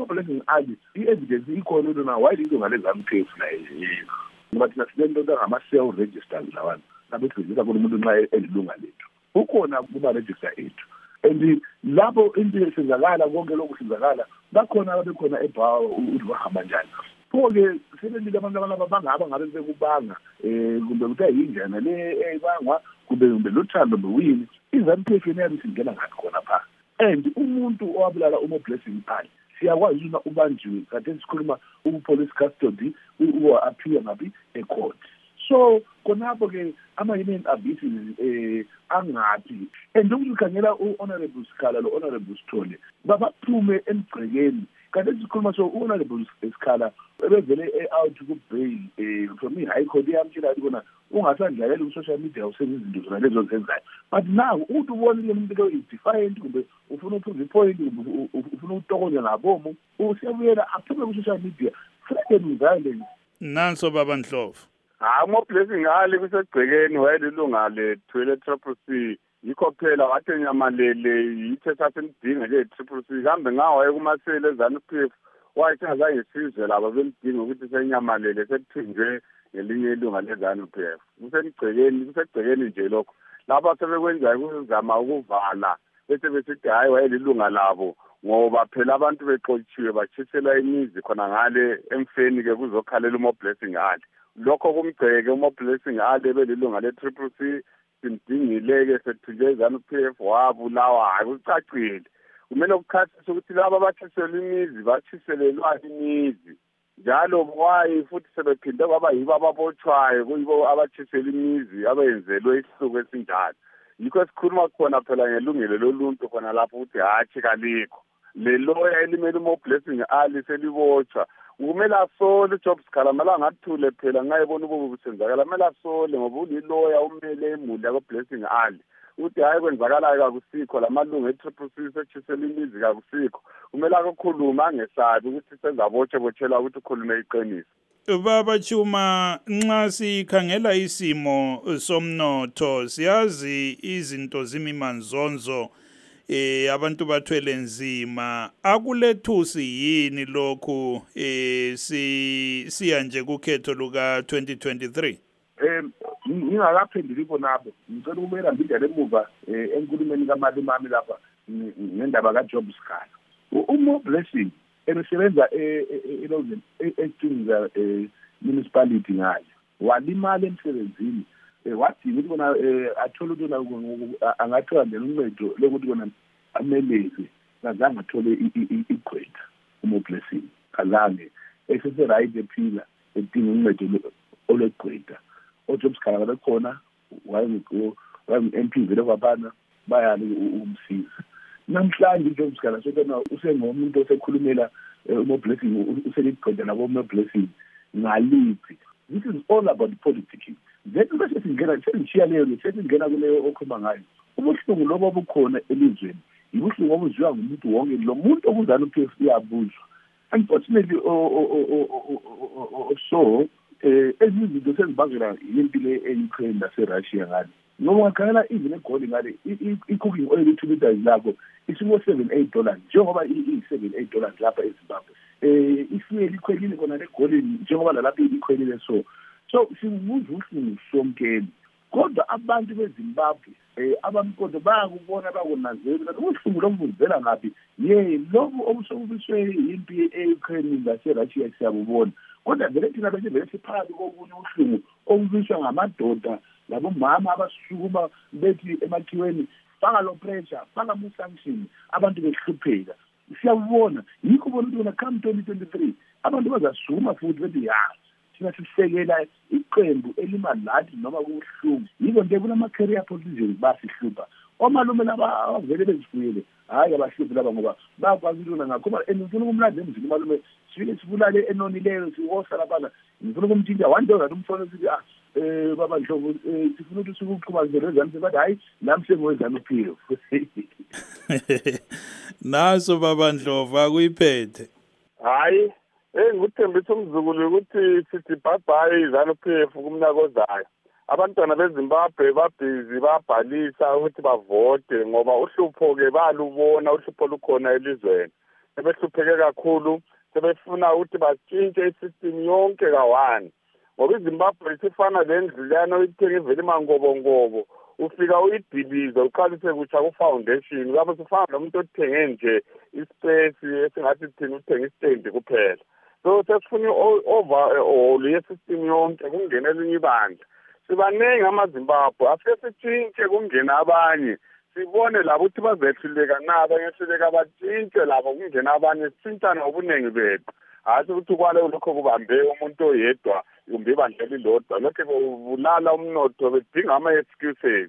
umoblessing ali i-evidence ikhona into na? Wayile ilunga lezanu p f naye ngoba thina sinento angama-cell registers lawana. Abethuzisa kona umuntu nxa elilunga lethu. Ukhona kuma-register ethu. And lapho into esenzakala konke lokhu senzakala bakhona ababekhona ebhawa ukuthi bahamba njani. Pho-ke sebelile abantu abalaba bangaba ngabe bekubanga um kumbe kuthiwa yinjana le ebangwa kumbe kumbe lothando bewini i-zanu p f yena yabe singena ngathi khona phaa and umuntu owabulala umoblessing ali siyakwazi uma ubanjiwe kade sikhuluma upolice custody aphiwe ngapi ecourt. So khonapho-ke ama-human abuses um angaphi and ukuthi ukhangela u-honorable sikhala lo-honorable sithole babaphume emgcekeni. Kanti sikhuluma so u-honorable sikhala ebevele e-out ku-bail um from i-high court iyamtshela ukuthi kona ungasandlaleli ku-social media usenza izinto zona lezo zenzayo but now ukuthi ubonile umuntu lo is-defiant kumbe ufuna uphuza ipoint kumbe ufuna ukutokonya ngabomu usiyabuyela aphume ku-social media threaten violence nanso baba ndlovu hayi umoblessing ali kusegcekeni wayelilunga lethu ele-triple c yikho phela wathi nyamalele yithe sasemdinga nje i-triple c kambe ngawaye kumaseli ezanu p f wathi azange sizwe laba belidinga ukuthi senyamalele sekuthinjwe ngelinye ilunga lezanu p f. Kusemgcekeni kusegcekeni nje lokho. Lapha sebekwenzayo kuzama ukuvala bese besithi hhayi wayelilunga labo ngoba phela abantu bexotshiwe batshiselwa imizi khona ngale emfeni-ke kuzokhalela umoblessing ali lokho kumgceke umoblessing ali ebelilunga le-triple c simdingile-ke sethunjwe izanu p f wabulawa hhayi kucacile kumele kukhasise ukuthi laba abatshiselwa imizi batshiselelwa imizi. Njalo wayi futhi sebephinde kwaba yibo ababotshwayo kuyibo abatshisela imizi abenzelwe isihluku esinjalo. Yikho esikhuluma khona phela ngelungelo loluntu khona lapho ukuthi hatshi kalikho. Le loya elimele umoblessing ali selibotshwa kumele asole ujob sikhala mele angathule phela ngayebona ububi busenzakala kumele asole ngoba uliloya umele imuli yako-blessing ali. Ukuthi hhayi kwenzakalayo kakusikho la malungu e-triple c setshisela imizi kakusikho. Kumele akukhulume angesabi ukuthi senzabotshe-botshelwa ukuthi ukhulume iqiniso. Baba chuma nxa sikhangela isimo somnotho siyazi izinto zimimanzonzo eh abantu bathwele nzima akulethusi yini lokhu eh si siya nje kukhetho luka 2023 um ngingakaphenduli khonapho ngicela ukubuyela mbindela emuva um enkulumeni kamali mami lapha ngendaba kajob sikhala umo blessing ebesebenza ecinza um municipality ngayo walimala emsebenzini um wadinga ukuthi kona um athole ukuthi angathola njani uncedo lokuthi kona ameleze kazange athole igqwetha umoblessing kazange esese-right ephila edinga uncedo olwegqwetha ojob sikhala bekhona wayengu-m p vele kwabana bayali ukumsiza namhlanje ujob sikhala sokona usengomuntu osekhulumela umoblessing useligqwetha nabomoblessing ngaliphi? This is all about politicking then bese singena sengishiya leyo sesingena kuleyo okhuluma ngayo. Ubuhlungu lobo obukhona elizweni yibuhlungu obuziwa ngumuntu wonke lo muntu okuzana u-p f uyabuzwa unfortunately so um ezinye izinto sezibangela yimpi le e-ukraine naserussia ngale. Ngoba ungakhangela even egoli ngale i-cooking oil i-two liters lakho isiko-seven eight dollars njengoba iyi-seven eight dollars lapha ezimbabwe. Um ifuyeli ikhwelile kona legolini njengoba lalapha ikhwelile so so sibubuza uhlungu somkeni kodwa abantu bezimbabwe um abamkodo bayakubona bakunazeli kanti ubuhlungu lobu buvela ngaphi. Ye lobu obusobubiswe yimpi e-ukraine naserussia siyabubona. Kodwa vele thina bese vele siphakathi kokunye ubuhlungu obubiswa ngamadoda labomama abasukuma bethi emakhiweni faka lo pressure faka mu-sanction abantu behlupheka. Siyakubona yikho ubona ukuthi wona come twenty twenty three abantu bazasukuma futhi bethi ya thina sisekela iqembu elima lathi noma kubuhlungu. Yiko nje kunama-career politicians basihlupha omalume laba avele bezifuyele hhayi abahluphi laba ngoba bayakwazi intona ngakho. And ngifuna ukumlanda emzini umalume sifike sibulale enonileyo siwosa laphana. Ngifuna ukumtshintsha one day ngathi umfona sithi ah um baba nhlobo um sifuna ukuthi sikuqhubazele ezanu bathi hhayi nami sengowezanu uphilo? Naso baba ndlovu akuyiphethe. Hhayi eyi ngikuthembisa umzukulu ukuthi sithi bhabhayi izanu p f kumnyaka ozayo abantwana bezimbabwe babhizi bayabhalisa ukuthi bavote ngoba uhlupho-ke balubona uhlupho lukhona elizweni. Sebehlupheke kakhulu sebefuna ukuthi batshintshe isystem yonke ka-one. Ngoba izimbabwe isifana le ndlu leyana oyithenga ivele imangobongobo. Ufika uyidilize uqalise kutsha ku-foundation kabe sifana nomuntu othenge nje ispace esingathi thina uthenga istendi kuphela. So sesifuna i-overhaul yesystem yonke kungena elinye ibandla. Sibaningi amazimbabwe afike sitshintshe kungena abanye. Sibone labo ukuthi bazehluleka na abangehluleka batshintshe labo kungena abanye sitshintshane ngobuningi bethu. Hhayi ukuthi kwale lokho kubambe umuntu oyedwa kumbe ibandla elilodwa lokho kubulala umnotho bedinga ama-excuses.